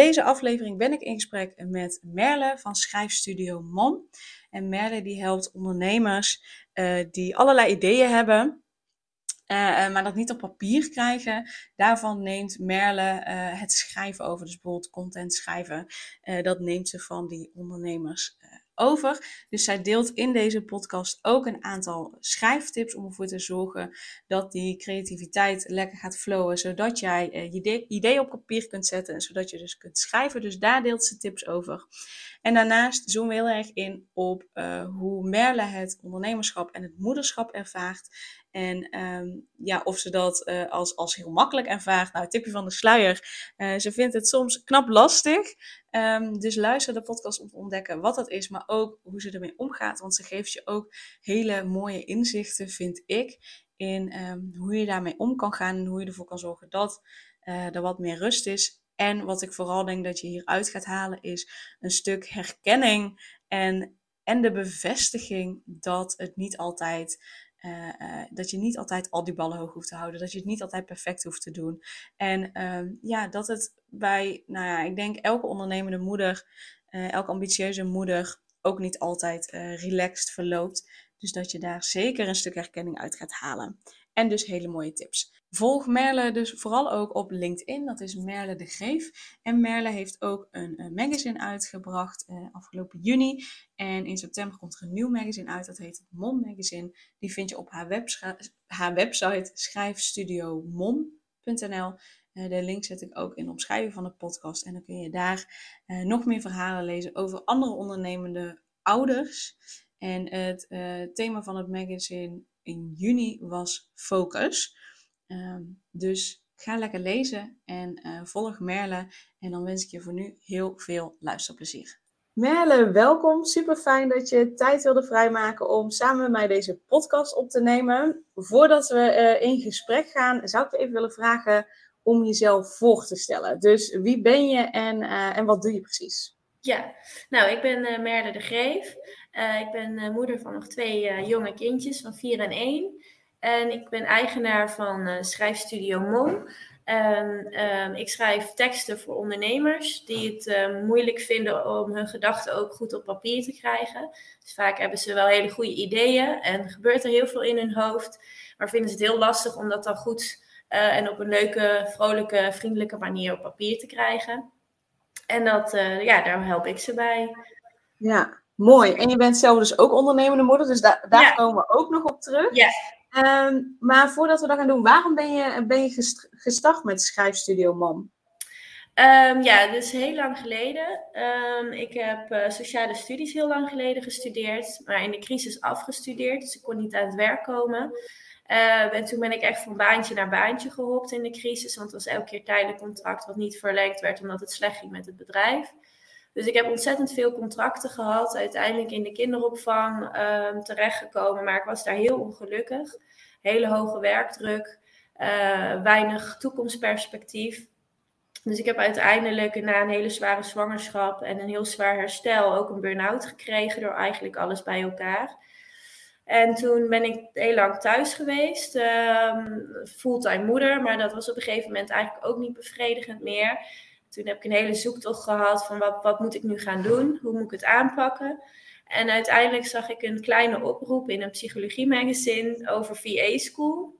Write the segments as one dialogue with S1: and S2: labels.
S1: Deze aflevering ben ik in gesprek met Merle van Schrijfstudio Mom. En Merle die helpt ondernemers uh, die allerlei ideeën hebben, uh, maar dat niet op papier krijgen. Daarvan neemt Merle het schrijven over. Dus bijvoorbeeld content schrijven. dat neemt ze van die ondernemers over. Dus zij deelt in deze podcast ook een aantal schrijftips om ervoor te zorgen dat die creativiteit lekker gaat flowen, zodat jij uh, je idee op papier kunt zetten en zodat je dus kunt schrijven. Dus daar deelt ze tips over. En daarnaast zoomen we heel erg in op uh, hoe Merle het ondernemerschap en het moederschap ervaart. En um, ja, of ze dat uh, als, als heel makkelijk ervaart. Nou, tipje van de sluier. Uh, ze vindt het soms knap lastig. Um, dus luister de podcast om te ontdekken wat dat is, maar ook hoe ze ermee omgaat. Want ze geeft je ook hele mooie inzichten, vind ik, in um, hoe je daarmee om kan gaan en hoe je ervoor kan zorgen dat uh, er wat meer rust is. En wat ik vooral denk dat je hieruit gaat halen, is een stuk herkenning en, en de bevestiging dat het niet altijd uh, uh, dat je niet altijd al die ballen hoog hoeft te houden. Dat je het niet altijd perfect hoeft te doen. En um, ja, dat het bij, nou ja, ik denk elke ondernemende moeder, uh, elke ambitieuze moeder ook niet altijd relaxed verloopt. Dus dat je daar zeker een stuk herkenning uit gaat halen. En dus hele mooie tips. Volg Merle dus vooral ook op LinkedIn. Dat is Merle de Greef. En Merle heeft ook een, een magazine uitgebracht uh, afgelopen juni. En in september komt er een nieuw magazine uit. Dat heet het Mom Magazine. Die vind je op haar, haar website schrijfstudiomom.nl. Uh, de link zet ik ook in de omschrijving van de podcast. En dan kun je daar nog meer verhalen lezen over andere ondernemende ouders. En het thema van het magazine in juni was focus. Um, dus ga lekker lezen en uh, volg Merle. En dan wens ik je voor nu heel veel luisterplezier. Merle, welkom. Super fijn dat je tijd wilde vrijmaken om samen met mij deze podcast op te nemen. Voordat we uh, in gesprek gaan, zou ik je even willen vragen om jezelf voor te stellen. Dus wie ben je en, uh, en wat doe je precies?
S2: Ja, nou, ik ben uh, Merle de Greef. Uh, ik ben uh, moeder van nog twee jonge kindjes van 4 en 1. En ik ben eigenaar van schrijfstudio Mom. En um, ik schrijf teksten voor ondernemers die het moeilijk vinden om hun gedachten ook goed op papier te krijgen. Dus vaak hebben ze wel hele goede ideeën en gebeurt er heel veel in hun hoofd. Maar vinden ze het heel lastig om dat dan goed en op een leuke, vrolijke, vriendelijke manier op papier te krijgen. En dat, uh, ja, daar help ik ze bij.
S1: Ja, mooi. En je bent zelf dus ook ondernemende moeder, dus da daar ja. komen we ook nog op terug.
S2: Ja.
S1: Um, maar voordat we dat gaan doen, waarom ben je, ben je gestart met Schrijfstudio Mam?
S2: Um, ja, dus heel lang geleden. Um, ik heb uh, sociale studies heel lang geleden gestudeerd, maar in de crisis afgestudeerd, dus ik kon niet aan het werk komen. En toen ben ik echt van baantje naar baantje gehopt in de crisis. Want het was elke keer tijdelijk contract wat niet verlengd werd omdat het slecht ging met het bedrijf. Dus ik heb ontzettend veel contracten gehad. Uiteindelijk in de kinderopvang um, terechtgekomen. Maar ik was daar heel ongelukkig. Hele hoge werkdruk. Uh, weinig toekomstperspectief. Dus ik heb uiteindelijk na een hele zware zwangerschap en een heel zwaar herstel ook een burn-out gekregen door eigenlijk alles bij elkaar. En toen ben ik heel lang thuis geweest, um, fulltime moeder, maar dat was op een gegeven moment eigenlijk ook niet bevredigend meer. Toen heb ik een hele zoektocht gehad van wat, wat moet ik nu gaan doen, hoe moet ik het aanpakken. En uiteindelijk zag ik een kleine oproep in een psychologie magazine over VA School.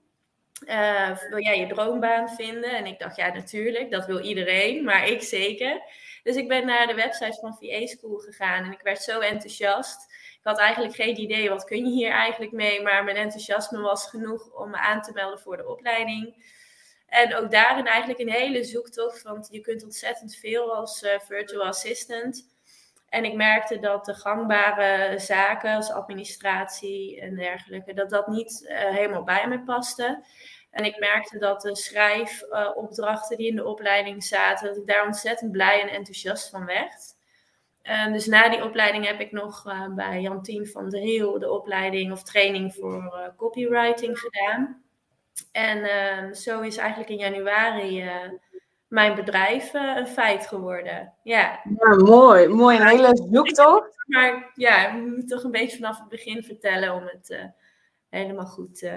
S2: Uh, wil jij je droombaan vinden? En ik dacht, ja, natuurlijk, dat wil iedereen, maar ik zeker. Dus ik ben naar de website van VA School gegaan en ik werd zo enthousiast. Ik had eigenlijk geen idee wat kun je hier eigenlijk mee, maar mijn enthousiasme was genoeg om me aan te melden voor de opleiding. En ook daarin eigenlijk een hele zoektocht, want je kunt ontzettend veel als uh, virtual assistant. En ik merkte dat de gangbare zaken als administratie en dergelijke, dat dat niet uh, helemaal bij me paste. En ik merkte dat de schrijfopdrachten die in de opleiding zaten, dat ik daar ontzettend blij en enthousiast van werd. Ehm, dus na die opleiding heb ik nog uh, bij Jantien van der Heel de opleiding of training voor copywriting gedaan. En ehm, zo is eigenlijk in januari uh, mijn bedrijf een feit geworden. Ja.
S1: ja, mooi. Mooi. Een hele zoektocht.
S2: Maar ja, we moeten toch een beetje vanaf het begin vertellen om het helemaal goed,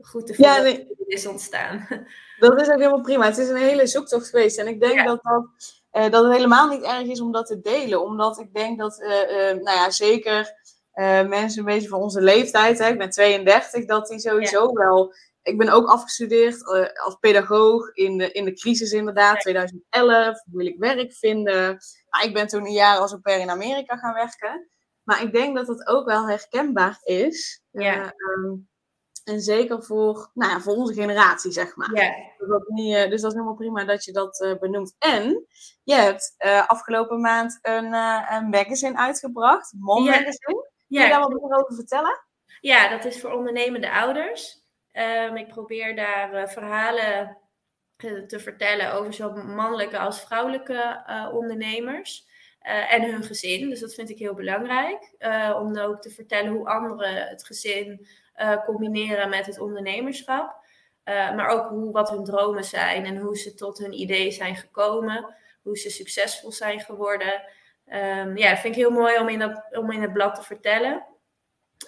S2: goed te voelen ja, nee. is ontstaan.
S1: Dat is ook helemaal prima. Het is een hele zoektocht geweest. En ik denk dat dat uh, dat het helemaal niet erg is om dat te delen. Omdat ik denk dat, uh, uh, nou ja, zeker mensen een beetje van onze leeftijd, hè, ik ben 32, dat die sowieso wel. Ik ben ook afgestudeerd als pedagoog in de, in de crisis inderdaad, 2011, moeilijk werk vinden. Ik ben toen een jaar als au pair in Amerika gaan werken. Maar ik denk dat het ook wel herkenbaar is.
S2: Ja.
S1: Um, en zeker voor, nou ja, voor onze generatie, zeg maar.
S2: Ja.
S1: Dus, dat niet, uh, dus dat is helemaal prima dat je dat uh, benoemt. En je hebt uh, afgelopen maand een, een magazine uitgebracht, Mom ja. Magazine. Kun je daar wat meer over vertellen?
S2: Ja, dat is voor ondernemende ouders. Um, ik probeer daar verhalen te vertellen over zowel mannelijke als vrouwelijke ondernemers. en hun gezin. Dus dat vind ik heel belangrijk. om ook te vertellen hoe anderen het gezin combineren met het ondernemerschap. Maar ook hoe, wat hun dromen zijn en hoe ze tot hun idee zijn gekomen. Hoe ze succesvol zijn geworden. Um, ja, dat vind ik heel mooi om in, om in het blad te vertellen.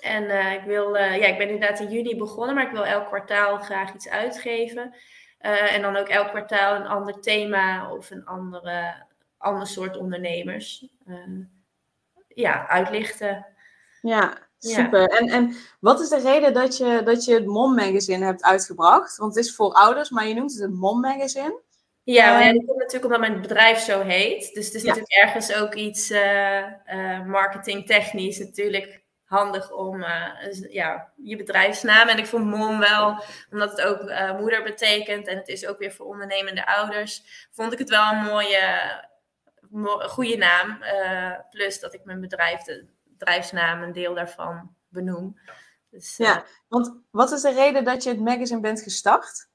S2: En uh, ik, wil, ja, ik ben inderdaad in juni begonnen, maar ik wil elk kwartaal graag iets uitgeven. en dan ook elk kwartaal een ander thema of een andere, ander soort ondernemers ja, uitlichten.
S1: Ja, Super. En, en wat is de reden dat je, dat je het Mom Magazine hebt uitgebracht? Want het is voor ouders, maar je noemt het het Mom Magazine.
S2: Ja, maar ja, dat komt natuurlijk omdat mijn bedrijf zo heet. Dus het is natuurlijk ergens ook iets marketingtechnisch natuurlijk handig om uh, ja, je bedrijfsnaam. En ik vond mom wel, omdat het ook moeder betekent en het is ook weer voor ondernemende ouders, vond ik het wel een mooie, goede naam. plus dat ik mijn bedrijf de, bedrijfsnaam een deel daarvan benoem.
S1: Dus, ja, want wat is de reden dat je het magazine bent gestart?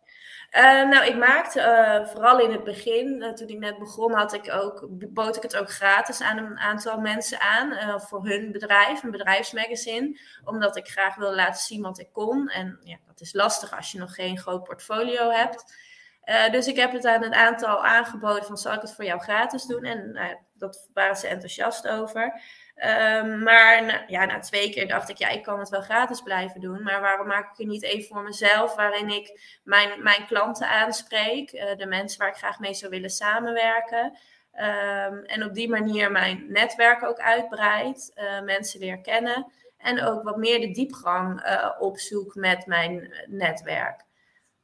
S2: Uh, nou, ik maakte uh, vooral in het begin, toen ik net begon, had ik ook, bood ik het ook gratis aan een aantal mensen aan voor hun bedrijf, een bedrijfsmagazine, omdat ik graag wilde laten zien wat ik kon. En ja, dat is lastig als je nog geen groot portfolio hebt. dus ik heb het aan een aantal aangeboden van zal ik het voor jou gratis doen? En nou dat waren ze enthousiast over. Um, maar na, ja, na twee keer dacht ik, ja, ik kan het wel gratis blijven doen. Maar waarom maak ik er niet even voor mezelf, waarin ik mijn, mijn klanten aanspreek, uh, de mensen waar ik graag mee zou willen samenwerken. Um, en op die manier mijn netwerk ook uitbreid, uh, mensen weer kennen. En ook wat meer de diepgang uh, opzoek met mijn netwerk.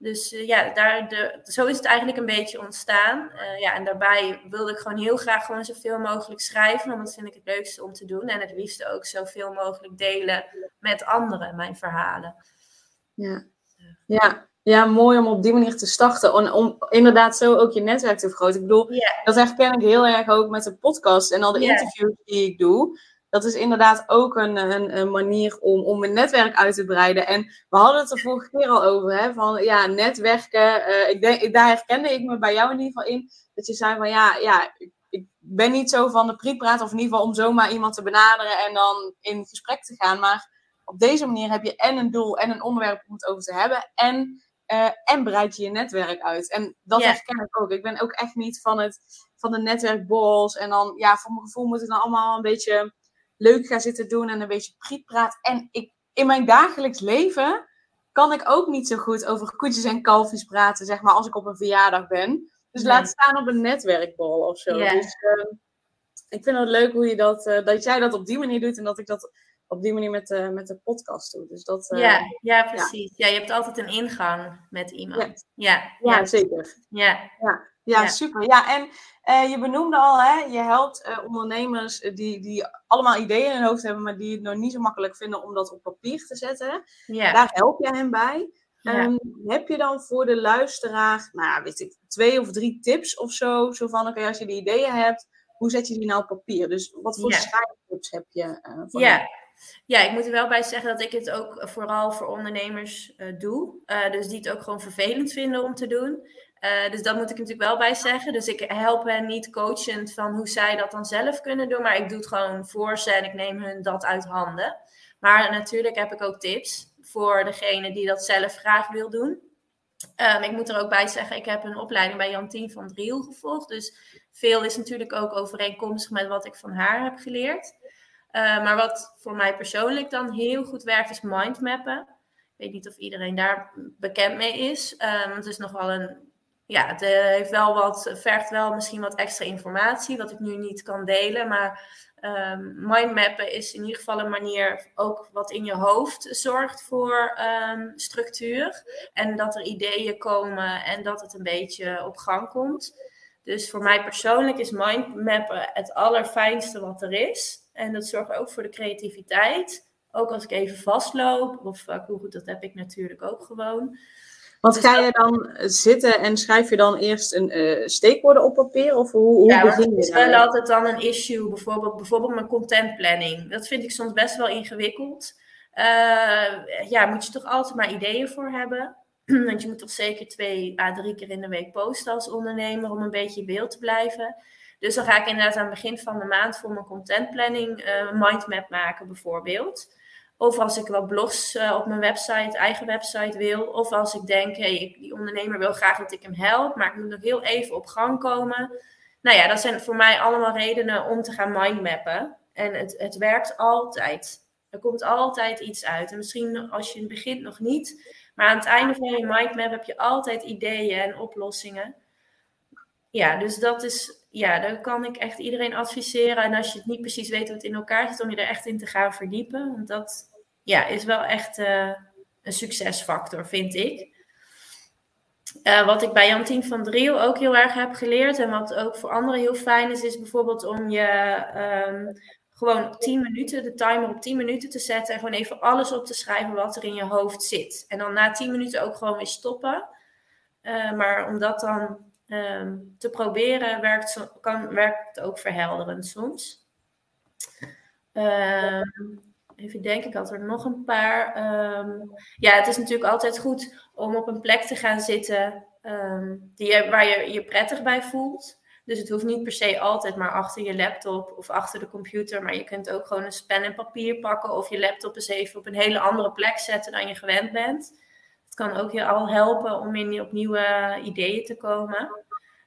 S2: Dus uh, ja, daar de, zo is het eigenlijk een beetje ontstaan. Uh, ja, en daarbij wilde ik gewoon heel graag gewoon zoveel mogelijk schrijven, want dat vind ik het leukste om te doen. En het liefste ook zoveel mogelijk delen met anderen, mijn verhalen.
S1: Ja, ja. ja mooi om op die manier te starten. Om, om inderdaad zo ook je netwerk te vergroten. Ik bedoel, dat herken ik heel erg ook met de podcast en al de interviews die ik doe dat is inderdaad ook een, een, een, manier om, om een netwerk uit te breiden. En we hadden het er vorige keer al over, hè, van ja, netwerken. Uh, ik denk, daar herkende ik me bij jou in ieder geval in. Dat je zei van ja, ja ik, ik ben niet zo van de prietpraat, of in ieder geval om zomaar iemand te benaderen en dan in gesprek te gaan. Maar op deze manier heb je en een doel en een onderwerp om het over te hebben. En, uh, en breid je je netwerk uit. En dat
S2: Ja.
S1: herken ik ook. Ik ben ook echt niet van, het, van de netwerkborrels. En dan, ja, voor mijn gevoel moet het dan allemaal een beetje leuk gaan zitten doen en een beetje prietpraat. En ik, in mijn dagelijks leven kan ik ook niet zo goed over koetjes en kalfjes praten, zeg maar, als ik op een verjaardag ben. Dus
S2: Nee.
S1: laat staan op een netwerkbal of zo. Dus eh, ik vind het leuk hoe je dat, eh, dat jij dat op die manier doet en dat ik dat op die manier met, de met de podcast doe. Dus dat, eh,
S2: ja, ja, precies. Ja. je hebt altijd een ingang met iemand. Ja, ja,
S1: ja, zeker.
S2: ja.
S1: Ja,
S2: Ja.
S1: super. Ja, en eh, je benoemde al, hè, je helpt eh, ondernemers eh, die, die allemaal ideeën in hun hoofd hebben, maar die het nog niet zo makkelijk vinden om dat op papier te zetten.
S2: ja.
S1: Daar help je hen bij.
S2: Ja.
S1: Ehm, heb je dan voor de luisteraar, nou weet ik, twee of drie tips of zo? Zo van, oké, als je die ideeën hebt, hoe zet je die nou op papier? Dus wat voor schrijftips heb je voor
S2: Ja. ja, ik moet er wel bij zeggen dat ik het ook vooral voor ondernemers doe. Dus die het ook gewoon vervelend vinden om te doen. Dus dat moet ik natuurlijk wel bij zeggen. Dus ik help hen niet coachend van hoe zij dat dan zelf kunnen doen. Maar ik doe het gewoon voor ze en ik neem hun dat uit handen. Maar natuurlijk heb ik ook tips voor degene die dat zelf graag wil doen. Um, ik moet er ook bij zeggen, ik heb een opleiding bij Jantien van Driel gevolgd. Dus veel is natuurlijk ook overeenkomstig met wat ik van haar heb geleerd. Uh, maar wat voor mij persoonlijk dan heel goed werkt, is mindmappen. Ik weet niet of iedereen daar bekend mee is. Um, het is nog wel een. Ja, het uh, heeft wel wat, vergt wel misschien wat extra informatie, wat ik nu niet kan delen. Maar um, mindmappen is in ieder geval een manier ook wat in je hoofd zorgt voor um, structuur. En dat er ideeën komen en dat het een beetje op gang komt. Dus voor mij persoonlijk is mindmappen het allerfijnste wat er is. En dat zorgt ook voor de creativiteit. Ook als ik even vastloop, of uh, goed, dat heb ik natuurlijk ook gewoon.
S1: Want dus ga je dan zitten en schrijf je dan eerst een uh, steekwoorden op papier? Of hoe, hoe
S2: ja, begin je? Het is wel altijd dan een issue, bijvoorbeeld, bijvoorbeeld mijn contentplanning. Dat vind ik soms best wel ingewikkeld. Uh, ja, moet je toch altijd maar ideeën voor hebben. Want je moet toch zeker twee à drie keer in de week posten als ondernemer om een beetje in beeld te blijven. Dus dan ga ik inderdaad aan het begin van de maand voor mijn contentplanning uh, een mindmap maken, bijvoorbeeld. Of als ik wat blogs uh, op mijn website, eigen website wil. Of als ik denk, hey, die ondernemer wil graag dat ik hem help, maar ik moet nog heel even op gang komen. Nou ja, dat zijn voor mij allemaal redenen om te gaan mindmappen. En het, het werkt altijd. Er komt altijd iets uit. En misschien als je in het begin nog niet, maar aan het einde van je mindmap heb je altijd ideeën en oplossingen. Ja, dus dat is, ja, daar kan ik echt iedereen adviseren. En als je het niet precies weet hoe het in elkaar zit, om je er echt in te gaan verdiepen. Want dat ja, is wel echt uh, een succesfactor, vind ik. Uh, wat ik bij Jantien van Driel ook heel erg heb geleerd en wat ook voor anderen heel fijn is, is bijvoorbeeld om je um, gewoon 10 minuten, de timer op 10 minuten te zetten en gewoon even alles op te schrijven wat er in je hoofd zit. En dan na 10 minuten ook gewoon weer stoppen. Uh, maar om dat dan um, te proberen, werkt, kan, werkt het ook verhelderend soms. Uh, even denken, ik had er nog een paar. Um, ja, het is natuurlijk altijd goed om op een plek te gaan zitten um, die waar je je prettig bij voelt. Dus het hoeft niet per se altijd maar achter je laptop of achter de computer. Maar je kunt ook gewoon een pen en papier pakken of je laptop eens even op een hele andere plek zetten dan je gewend bent. Het kan ook je al helpen om in, op nieuwe ideeën te komen.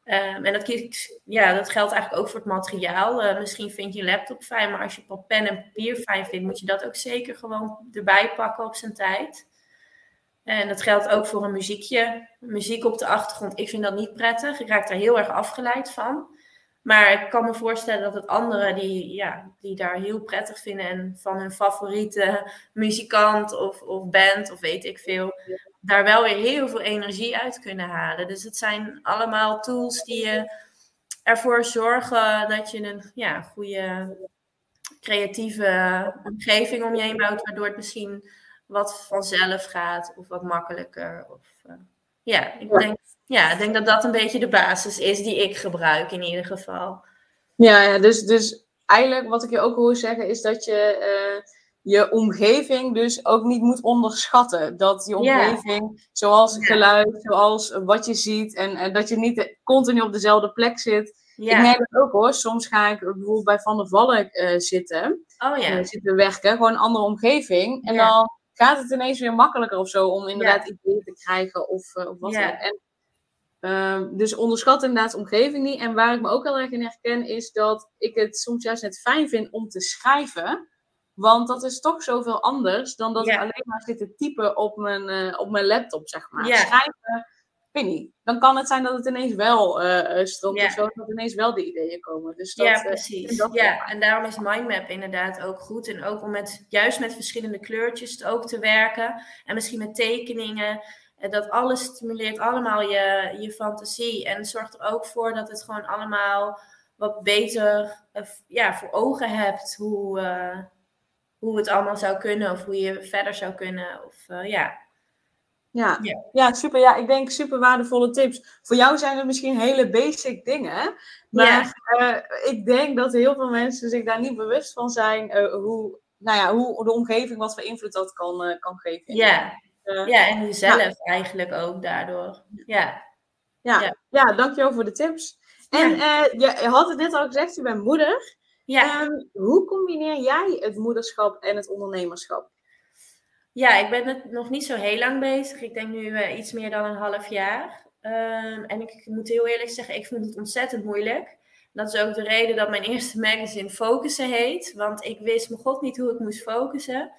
S2: Um, en dat, ja, dat geldt eigenlijk ook voor het materiaal. Uh, misschien vind je een laptop fijn, maar als je pen en papier fijn vindt, moet je dat ook zeker gewoon erbij pakken op zijn tijd. En dat geldt ook voor een muziekje. Muziek op de achtergrond, ik vind dat niet prettig. Ik raak daar heel erg afgeleid van. Maar ik kan me voorstellen dat het anderen die, ja, die daar heel prettig vinden en van hun favoriete muzikant of, of band of weet ik veel, daar wel weer heel veel energie uit kunnen halen. Dus het zijn allemaal tools die je ervoor zorgen dat je een ja, goede creatieve omgeving om je heen bouwt, waardoor het misschien wat vanzelf gaat of wat makkelijker. Of, ja, ik denk ja, ik denk dat dat een beetje de basis is die ik gebruik in ieder geval.
S1: Ja, ja dus, dus eigenlijk wat ik je ook hoor zeggen is dat je uh, je omgeving dus ook niet moet onderschatten. Dat je omgeving, zoals geluid, zoals wat je ziet en, en dat je niet continu op dezelfde plek zit. Ik merk het ook hoor. Soms ga ik bijvoorbeeld bij Van der Valk uh, zitten.
S2: Oh ja.
S1: Uh, zitten werken, gewoon een andere omgeving. En dan gaat het ineens weer makkelijker of zo om inderdaad ideeën te krijgen of, of wat dan ook. Um, dus onderschat inderdaad de omgeving niet. En waar ik me ook heel erg in herken, is dat ik het soms juist net fijn vind om te schrijven. Want dat is toch zoveel anders dan dat ik alleen maar zit te typen op mijn, uh, op mijn laptop, zeg maar. Schrijven, weet niet. Dan kan het zijn dat het ineens wel uh, stroomt ja. of zo, dat ineens wel de ideeën komen. Dus dat,
S2: ja, precies. Dat ja, en daarom is mindmap inderdaad ook goed. En ook om met, juist met verschillende kleurtjes ook te werken. En misschien met tekeningen dat alles stimuleert allemaal je, je fantasie. En zorgt er ook voor dat het gewoon allemaal wat beter uh, ja, voor ogen hebt. Hoe, hoe het allemaal zou kunnen. Of hoe je verder zou kunnen. Of, ja. Ja, ja. ja, super. Ja, ik denk super waardevolle tips. Voor jou zijn het misschien hele basic dingen. Maar ja. ik denk dat heel veel mensen zich daar niet bewust van zijn. hoe, nou ja, hoe de omgeving wat voor invloed dat kan, kan geven. Ja, ja, en jezelf ja. eigenlijk ook daardoor. Ja.
S1: Ja, ja. dankjewel voor de tips. En je had het net al gezegd, je bent moeder. Ja. Um, hoe combineer jij het moederschap en het ondernemerschap?
S2: Ja, ik ben het nog niet zo heel lang bezig. Ik denk nu uh, iets meer dan een half jaar. Um, en ik moet heel eerlijk zeggen, ik vond het ontzettend moeilijk. Dat is ook de reden dat mijn eerste magazine Focussen heet. Want ik wist mijn god niet hoe ik moest focussen.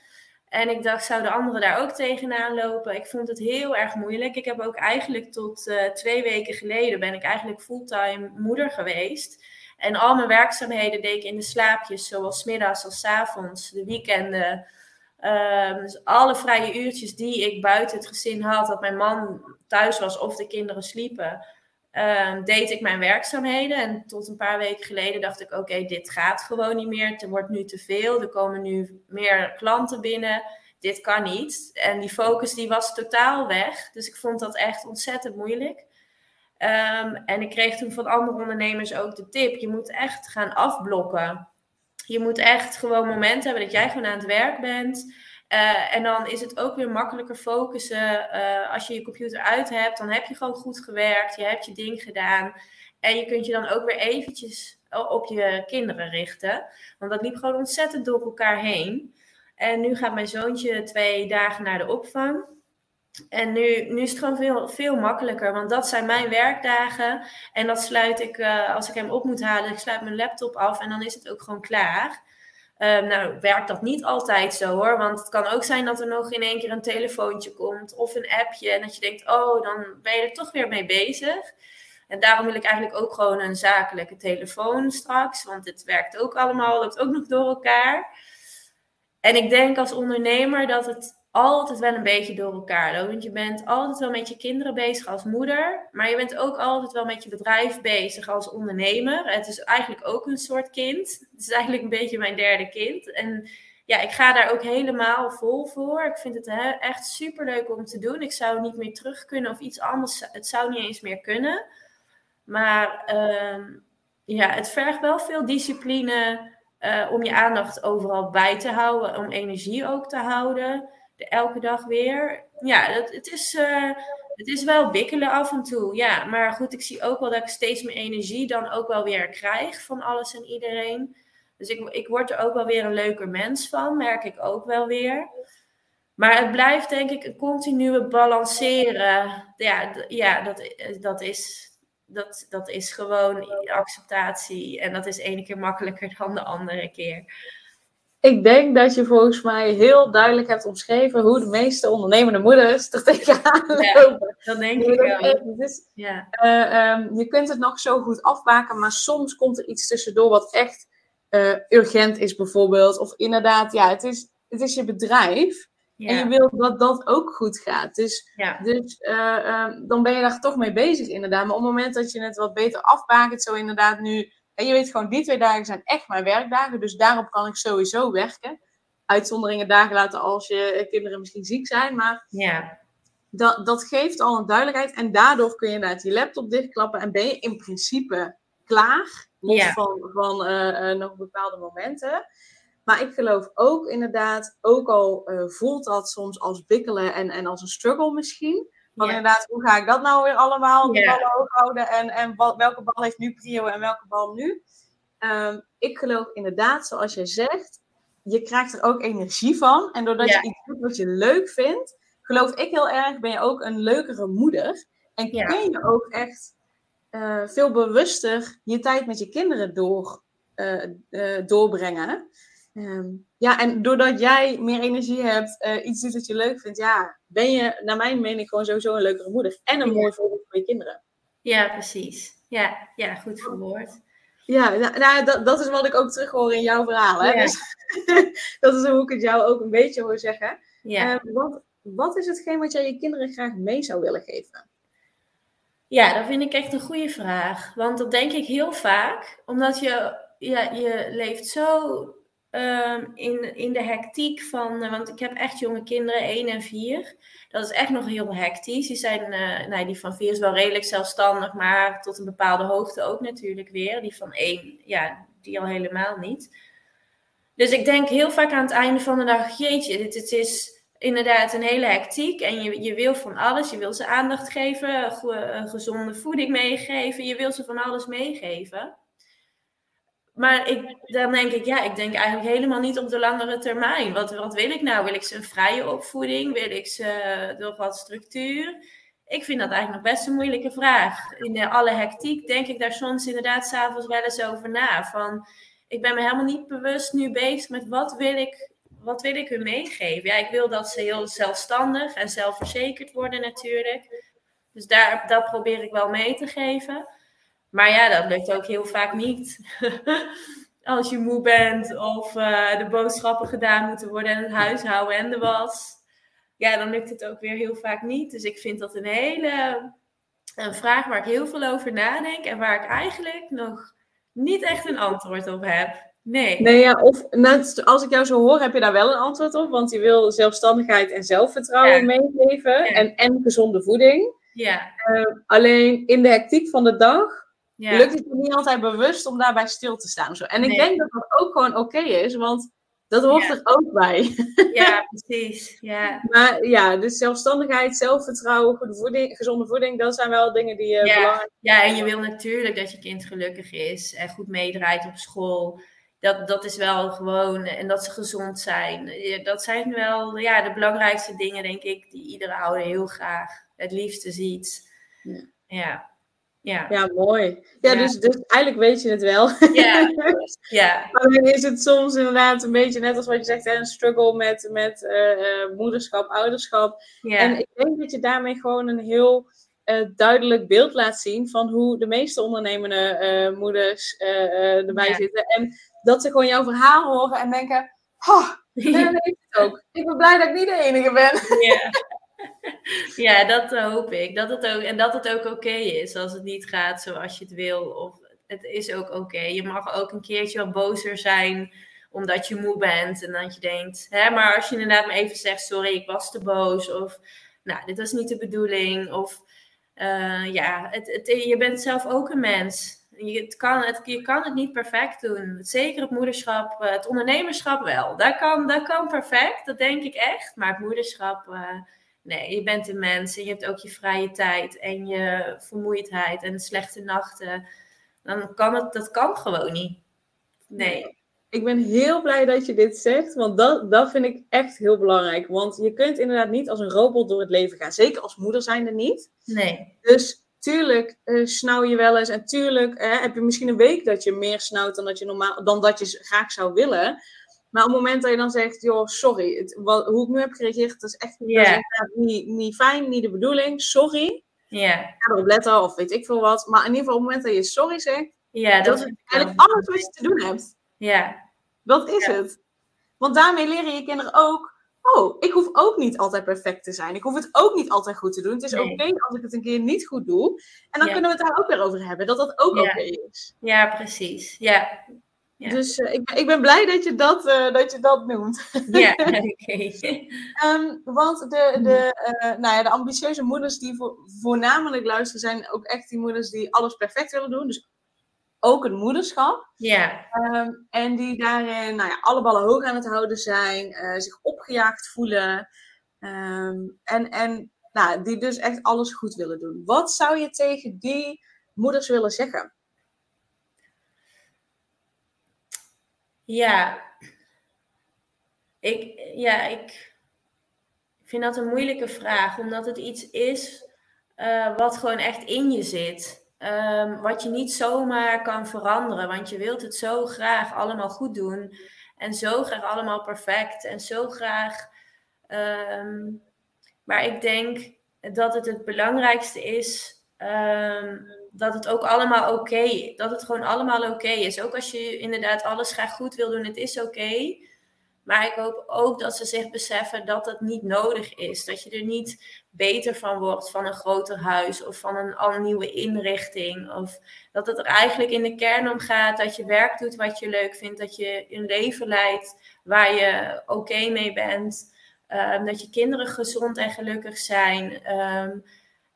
S2: En ik dacht, zouden anderen daar ook tegenaan lopen? Ik vond het heel erg moeilijk. Ik heb ook eigenlijk tot uh, twee weken geleden ben ik eigenlijk fulltime moeder geweest. En al mijn werkzaamheden deed ik in de slaapjes, zowel middags als avonds, de weekenden. Um, dus alle vrije uurtjes die ik buiten het gezin had, dat mijn man thuis was of de kinderen sliepen, um, deed ik mijn werkzaamheden. En tot een paar weken geleden dacht ik: oké, dit gaat gewoon niet meer. Het wordt nu te veel. Er komen nu meer klanten binnen. Dit kan niet. En die focus die was totaal weg. Dus ik vond dat echt ontzettend moeilijk. Um, en ik kreeg toen van andere ondernemers ook de tip: je moet echt gaan afblokken. Je moet echt gewoon momenten hebben dat jij gewoon aan het werk bent. Uh, en dan is het ook weer makkelijker focussen. Uh, als je je computer uit hebt, dan heb je gewoon goed gewerkt. Je hebt je ding gedaan. En je kunt je dan ook weer eventjes op je kinderen richten. Want dat liep gewoon ontzettend door elkaar heen. En nu gaat mijn zoontje twee dagen naar de opvang. En nu, nu is het gewoon veel, veel makkelijker, want dat zijn mijn werkdagen. En dat sluit ik, uh, als ik hem op moet halen, ik sluit mijn laptop af en dan is het ook gewoon klaar. Um, nou, werkt dat niet altijd zo hoor. Want het kan ook zijn dat er nog in één keer een telefoontje komt of een appje. En dat je denkt, oh, dan ben je er toch weer mee bezig. En daarom wil ik eigenlijk ook gewoon een zakelijke telefoon straks. Want het werkt ook allemaal, loopt ook nog door elkaar. En ik denk als ondernemer dat het altijd wel een beetje door elkaar loopt. Want je bent altijd wel met je kinderen bezig als moeder. Maar je bent ook altijd wel met je bedrijf bezig als ondernemer. Het is eigenlijk ook een soort kind. Het is eigenlijk een beetje mijn derde kind. En ja, ik ga daar ook helemaal vol voor. Ik vind het echt super leuk om te doen. Ik zou niet meer terug kunnen of iets anders. Het zou niet eens meer kunnen. Maar uh, ja, het vergt wel veel discipline uh, om je aandacht overal bij te houden. Om energie ook te houden elke dag weer. Ja, het, het, is, uh, het is wel wikkelen af en toe. Ja, maar goed, ik zie ook wel dat ik steeds meer energie dan ook wel weer krijg van alles en iedereen. Dus ik, ik word er ook wel weer een leuker mens van, merk ik ook wel weer. Maar het blijft denk ik een continue balanceren. Ja, ja dat, dat, is, dat, dat is gewoon acceptatie. En dat is ene keer makkelijker dan de andere keer
S1: ik denk dat je volgens mij heel duidelijk hebt omschreven hoe de meeste ondernemende moeders er tegenaan lopen.
S2: Ja, dat denk ik wel.
S1: Dus, ja. Uh, je kunt het nog zo goed afmaken, maar soms komt er iets tussendoor wat echt uh, urgent is bijvoorbeeld. Of inderdaad, ja, het is, het is je bedrijf. Ja. En je wilt dat dat ook goed gaat. Dus, ja. dus uh, dan ben je daar toch mee bezig inderdaad. Maar op het moment dat je het wat beter afbakent, zo inderdaad nu en je weet gewoon, die twee dagen zijn echt mijn werkdagen. Dus daarop kan ik sowieso werken. Uitzonderingen dagen laten als je kinderen misschien ziek zijn. Maar ja. dat, dat geeft al een duidelijkheid. En daardoor kun je inderdaad je laptop dichtklappen. En ben je in principe klaar. Los van, van uh, uh, nog bepaalde momenten. Maar ik geloof ook inderdaad, ook al uh, voelt dat soms als bikkelen en, en als een struggle misschien. Maar inderdaad, hoe ga ik dat nou weer allemaal de ballen hoog houden? En, en welke bal heeft nu prio en welke bal nu? Um, ik geloof inderdaad, zoals jij zegt, je krijgt er ook energie van. En doordat je iets doet wat je leuk vindt, geloof ik heel erg, ben je ook een leukere moeder. En kun je ook echt uh, veel bewuster je tijd met je kinderen door, uh, uh, doorbrengen. Um, ja, en doordat jij meer energie hebt, uh, iets doet dat je leuk vindt, ja, ben je, naar mijn mening, gewoon sowieso een leukere moeder. En een mooi voorbeeld voor je kinderen.
S2: Ja, precies. Ja, ja goed verwoord.
S1: Ja, nou, nou, dat, dat is wat ik ook terug hoor in jouw verhaal. Hè? Dus, dat is hoe ik het jou ook een beetje hoor zeggen. Ja. Uh, wat, wat is hetgeen wat jij je kinderen graag mee zou willen geven?
S2: Ja, dat vind ik echt een goede vraag. Want dat denk ik heel vaak. Omdat je, ja, je leeft zo um, in, in de hectiek van, uh, want ik heb echt jonge kinderen, 1 en 4. Dat is echt nog heel hectisch. Die, zijn, uh, nee, die van 4 is wel redelijk zelfstandig, maar tot een bepaalde hoogte ook natuurlijk weer. Die van 1, ja, die al helemaal niet. Dus ik denk heel vaak aan het einde van de dag, jeetje, dit, dit is, inderdaad een hele hectiek en je, je wil van alles. Je wil ze aandacht geven, gezonde voeding meegeven. Je wil ze van alles meegeven. Maar ik, dan denk ik, ja, ik denk eigenlijk helemaal niet op de langere termijn. Wat, wat wil ik nou? Wil ik ze een vrije opvoeding? Wil ik ze door wat structuur? Ik vind dat eigenlijk nog best een moeilijke vraag. In de, alle hectiek denk ik daar soms inderdaad s'avonds wel eens over na. Van, ik ben me helemaal niet bewust nu bezig met wat wil ik, wat wil ik hun meegeven. Ja, ik wil dat ze heel zelfstandig en zelfverzekerd worden natuurlijk. Dus daar, dat probeer ik wel mee te geven. Maar ja, dat lukt ook heel vaak niet. Als je moe bent of uh, de boodschappen gedaan moeten worden en het huishouden en de was. Ja, dan lukt het ook weer heel vaak niet. Dus ik vind dat een hele een vraag waar ik heel veel over nadenk en waar ik eigenlijk nog niet echt een antwoord op heb. Nee.
S1: Nee, ja, of als ik jou zo hoor, heb je daar wel een antwoord op. Want je wil zelfstandigheid en zelfvertrouwen meegeven. En, en gezonde voeding.
S2: Ja.
S1: Uh, alleen in de hectiek van de dag ja. lukt het niet altijd bewust om daarbij stil te staan. Zo. En ik denk dat dat ook gewoon oké is, want dat hoort er ook bij.
S2: Ja, precies. Ja.
S1: maar ja, dus zelfstandigheid, zelfvertrouwen, goede voeding, gezonde voeding, dat zijn wel dingen die uh,
S2: ja.
S1: belangrijk
S2: Ja, en je wil natuurlijk dat je kind gelukkig is en goed meedraait op school. Dat, dat is wel gewoon, en dat ze gezond zijn. Dat zijn wel ja, de belangrijkste dingen, denk ik, die iedere ouder heel graag het liefste ziet. Ja. ja. Ja,
S1: ja mooi. Ja, Dus, dus eigenlijk weet je het wel.
S2: Ja, ja.
S1: Alleen is het soms inderdaad een beetje net als wat je zegt, hè, een struggle met, met uh, moederschap, ouderschap. Ja. En ik denk dat je daarmee gewoon een heel uh, duidelijk beeld laat zien van hoe de meeste ondernemende uh, moeders erbij zitten. En dat ze gewoon jouw verhaal horen en denken, oh, weet het ook. Ik ben blij dat ik niet de enige ben.
S2: Ja. ja, dat hoop ik. Dat het ook, en dat het ook oké is als het niet gaat zoals je het wil. Of het is ook oké. Je mag ook een keertje wat bozer zijn omdat je moe bent. En dat je denkt, hè, maar als je inderdaad maar even zegt, sorry, ik was te boos. Of, nou, dit was niet de bedoeling. Of, uh, ja, het, je bent zelf ook een mens. Je, het kan het, je kan het niet perfect doen. Zeker het moederschap, uh, het ondernemerschap wel. Dat kan, dat kan perfect, dat denk ik echt. Maar het moederschap... Uh, Nee, je bent een mens en je hebt ook je vrije tijd en je vermoeidheid en slechte nachten. Dan kan het, dat kan gewoon niet. Nee.
S1: Ik ben heel blij dat je dit zegt, want dat, dat vind ik echt heel belangrijk. Want je kunt inderdaad niet als een robot door het leven gaan. Zeker als moeder zijnde niet.
S2: Nee.
S1: Dus tuurlijk uh, snauw je wel eens. En tuurlijk uh, heb je misschien een week dat je meer snauwt dan dat je, normaal, dan dat je graag zou willen. Maar op het moment dat je dan zegt, joh, sorry, het, wat, hoe ik nu heb gereageerd, dat is echt yeah. niet, niet fijn, niet de bedoeling, sorry.
S2: Ja. Yeah.
S1: Ga erop letten of weet ik veel wat. Maar in ieder geval op het moment dat je sorry zegt,
S2: ja,
S1: dat,
S2: dat
S1: is eigenlijk alles wat je te doen hebt.
S2: Ja.
S1: Dat is het. Want daarmee leren je kinderen ook, oh, ik hoef ook niet altijd perfect te zijn. Ik hoef het ook niet altijd goed te doen. Het is nee. oké als ik het een keer niet goed doe. En dan kunnen we het daar ook weer over hebben, dat dat ook oké is.
S2: Ja, precies. Ja,
S1: ja. Dus uh, ik, ik ben blij dat je dat, uh, dat, je dat noemt.
S2: Ja, oké. Okay.
S1: um, want de, de, uh, nou ja, de ambitieuze moeders die vo voornamelijk luisteren, zijn ook echt die moeders die alles perfect willen doen. Dus ook het moederschap.
S2: Ja.
S1: Um, en die daarin nou ja, alle ballen hoog aan het houden zijn, zich opgejaagd voelen. Um, en en nou, die dus echt alles goed willen doen. Wat zou je tegen die moeders willen zeggen?
S2: Ja, ik, ja, ik vind dat een moeilijke vraag, omdat het iets is uh, wat gewoon echt in je zit. Um, wat je niet zomaar kan veranderen, want je wilt het zo graag allemaal goed doen en zo graag allemaal perfect en zo graag. Um, maar ik denk dat het het belangrijkste is um, dat het ook allemaal oké dat het gewoon allemaal oké is. Ook als je inderdaad alles graag goed wil doen, het is oké. Maar ik hoop ook dat ze zich beseffen dat het niet nodig is. Dat je er niet beter van wordt van een groter huis of van een, een nieuwe inrichting. Of dat het er eigenlijk in de kern om gaat dat je werk doet wat je leuk vindt. Dat je een leven leidt waar je oké mee bent. Um, dat je kinderen gezond en gelukkig zijn. Um,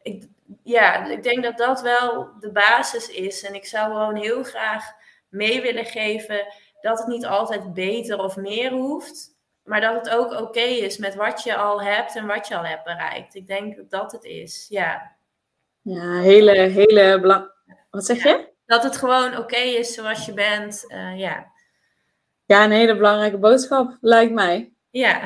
S2: ik, ja, ik denk dat dat wel de basis is. En ik zou gewoon heel graag mee willen geven dat het niet altijd beter of meer hoeft. maar dat het ook oké is met wat je al hebt en wat je al hebt bereikt. Ik denk dat dat het is, ja.
S1: Ja, hele, hele belang. Wat zeg je?
S2: Dat het gewoon oké is zoals je bent, uh, ja.
S1: Ja, een hele belangrijke boodschap, lijkt mij.
S2: Ja.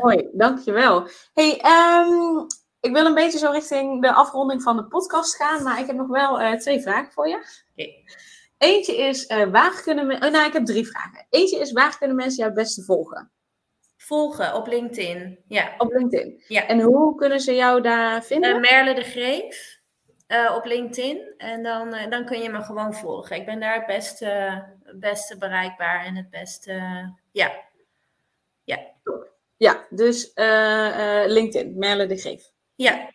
S1: Mooi, dankjewel. hey, um, ik wil een beetje zo richting de afronding van de podcast gaan, maar ik heb nog wel uh, twee vragen voor je.
S2: Okay.
S1: Eentje is, uh, waar kunnen mensen... Oh, nou, ik heb drie vragen. Eentje is, waar kunnen mensen jou het beste volgen?
S2: Volgen op LinkedIn, ja.
S1: Op LinkedIn?
S2: Ja.
S1: En hoe kunnen ze jou daar vinden?
S2: Uh, Merle de Greef op LinkedIn. En dan, dan kun je me gewoon volgen. Ik ben daar het beste, het beste bereikbaar en het beste... ja. Ja.
S1: Ja, dus LinkedIn, Merle de Greef.
S2: Ja.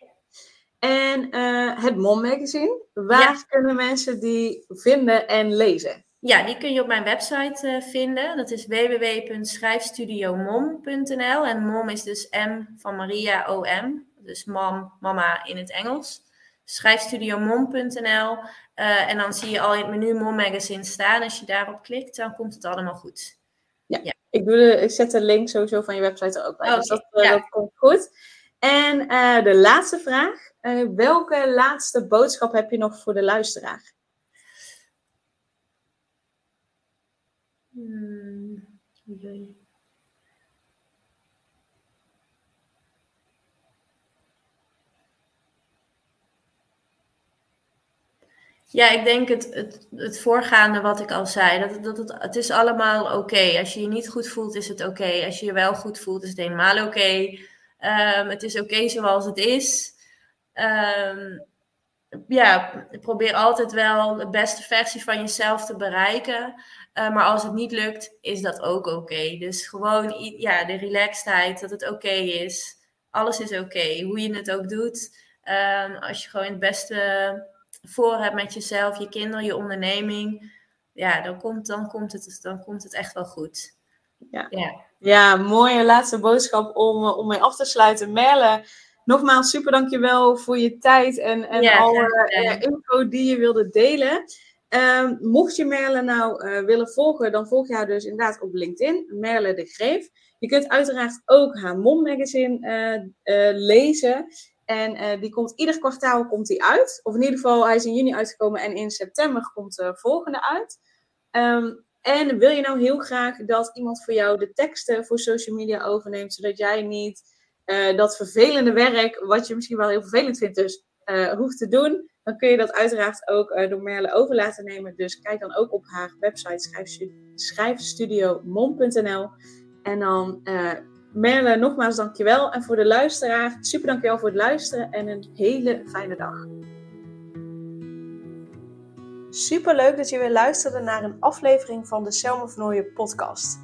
S1: En uh, het Mom Magazine, waar ja. kunnen mensen die vinden en lezen?
S2: Ja, die kun je op mijn website uh, vinden. Dat is www.schrijfstudiomom.nl. En mom is dus M van Maria O-M. Dus mam, mama in het Engels. Schrijfstudiomom.nl. Uh, en dan zie je al in het menu Mom Magazine staan. Als je daarop klikt, dan komt het allemaal goed.
S1: Ja, ja. Ik, doe de, ik zet de link sowieso van je website er ook bij. Okay. Dus dat, ja. dat komt goed. En uh, de laatste vraag. Uh, welke laatste boodschap heb je nog voor de luisteraar?
S2: Ja, ik denk het, het, het voorgaande wat ik al zei. Dat, dat het, het is allemaal oké. Als je je niet goed voelt, is het oké. Als je je wel goed voelt, is het helemaal oké. Um, het is oké zoals het is. Um, ja, probeer altijd wel de beste versie van jezelf te bereiken. Uh, maar als het niet lukt, is dat ook oké. Dus gewoon ja, de relaxedheid, dat het oké is. Alles is oké, hoe je het ook doet. Um, als je gewoon het beste voor hebt met jezelf, je kinderen, je onderneming. Ja, dan komt, dan komt, het, dan komt het echt wel goed.
S1: Ja. ja. Ja, mooie laatste boodschap om, om mee af te sluiten. Merle, nogmaals super dankjewel voor je tijd en, en ja, alle uh, info die je wilde delen. Um, mocht je Merle nou uh, willen volgen, dan volg je haar dus inderdaad op LinkedIn, Merle de Greef. Je kunt uiteraard ook haar Mom Magazine uh, lezen. En die komt ieder kwartaal komt die uit. Of in ieder geval, hij is in juni uitgekomen en in september komt de volgende uit. Um, en wil je nou heel graag dat iemand voor jou de teksten voor social media overneemt, zodat jij niet uh, dat vervelende werk, wat je misschien wel heel vervelend vindt, dus uh, hoeft te doen, dan kun je dat uiteraard ook uh, door Merle over laten nemen. Dus kijk dan ook op haar website schrijfstudiomom.nl. En dan Merle, nogmaals dankjewel. En voor de luisteraar, super dankjewel voor het luisteren en een hele fijne dag. Super leuk dat je weer luisterde naar een aflevering van de Selma Vernooien podcast.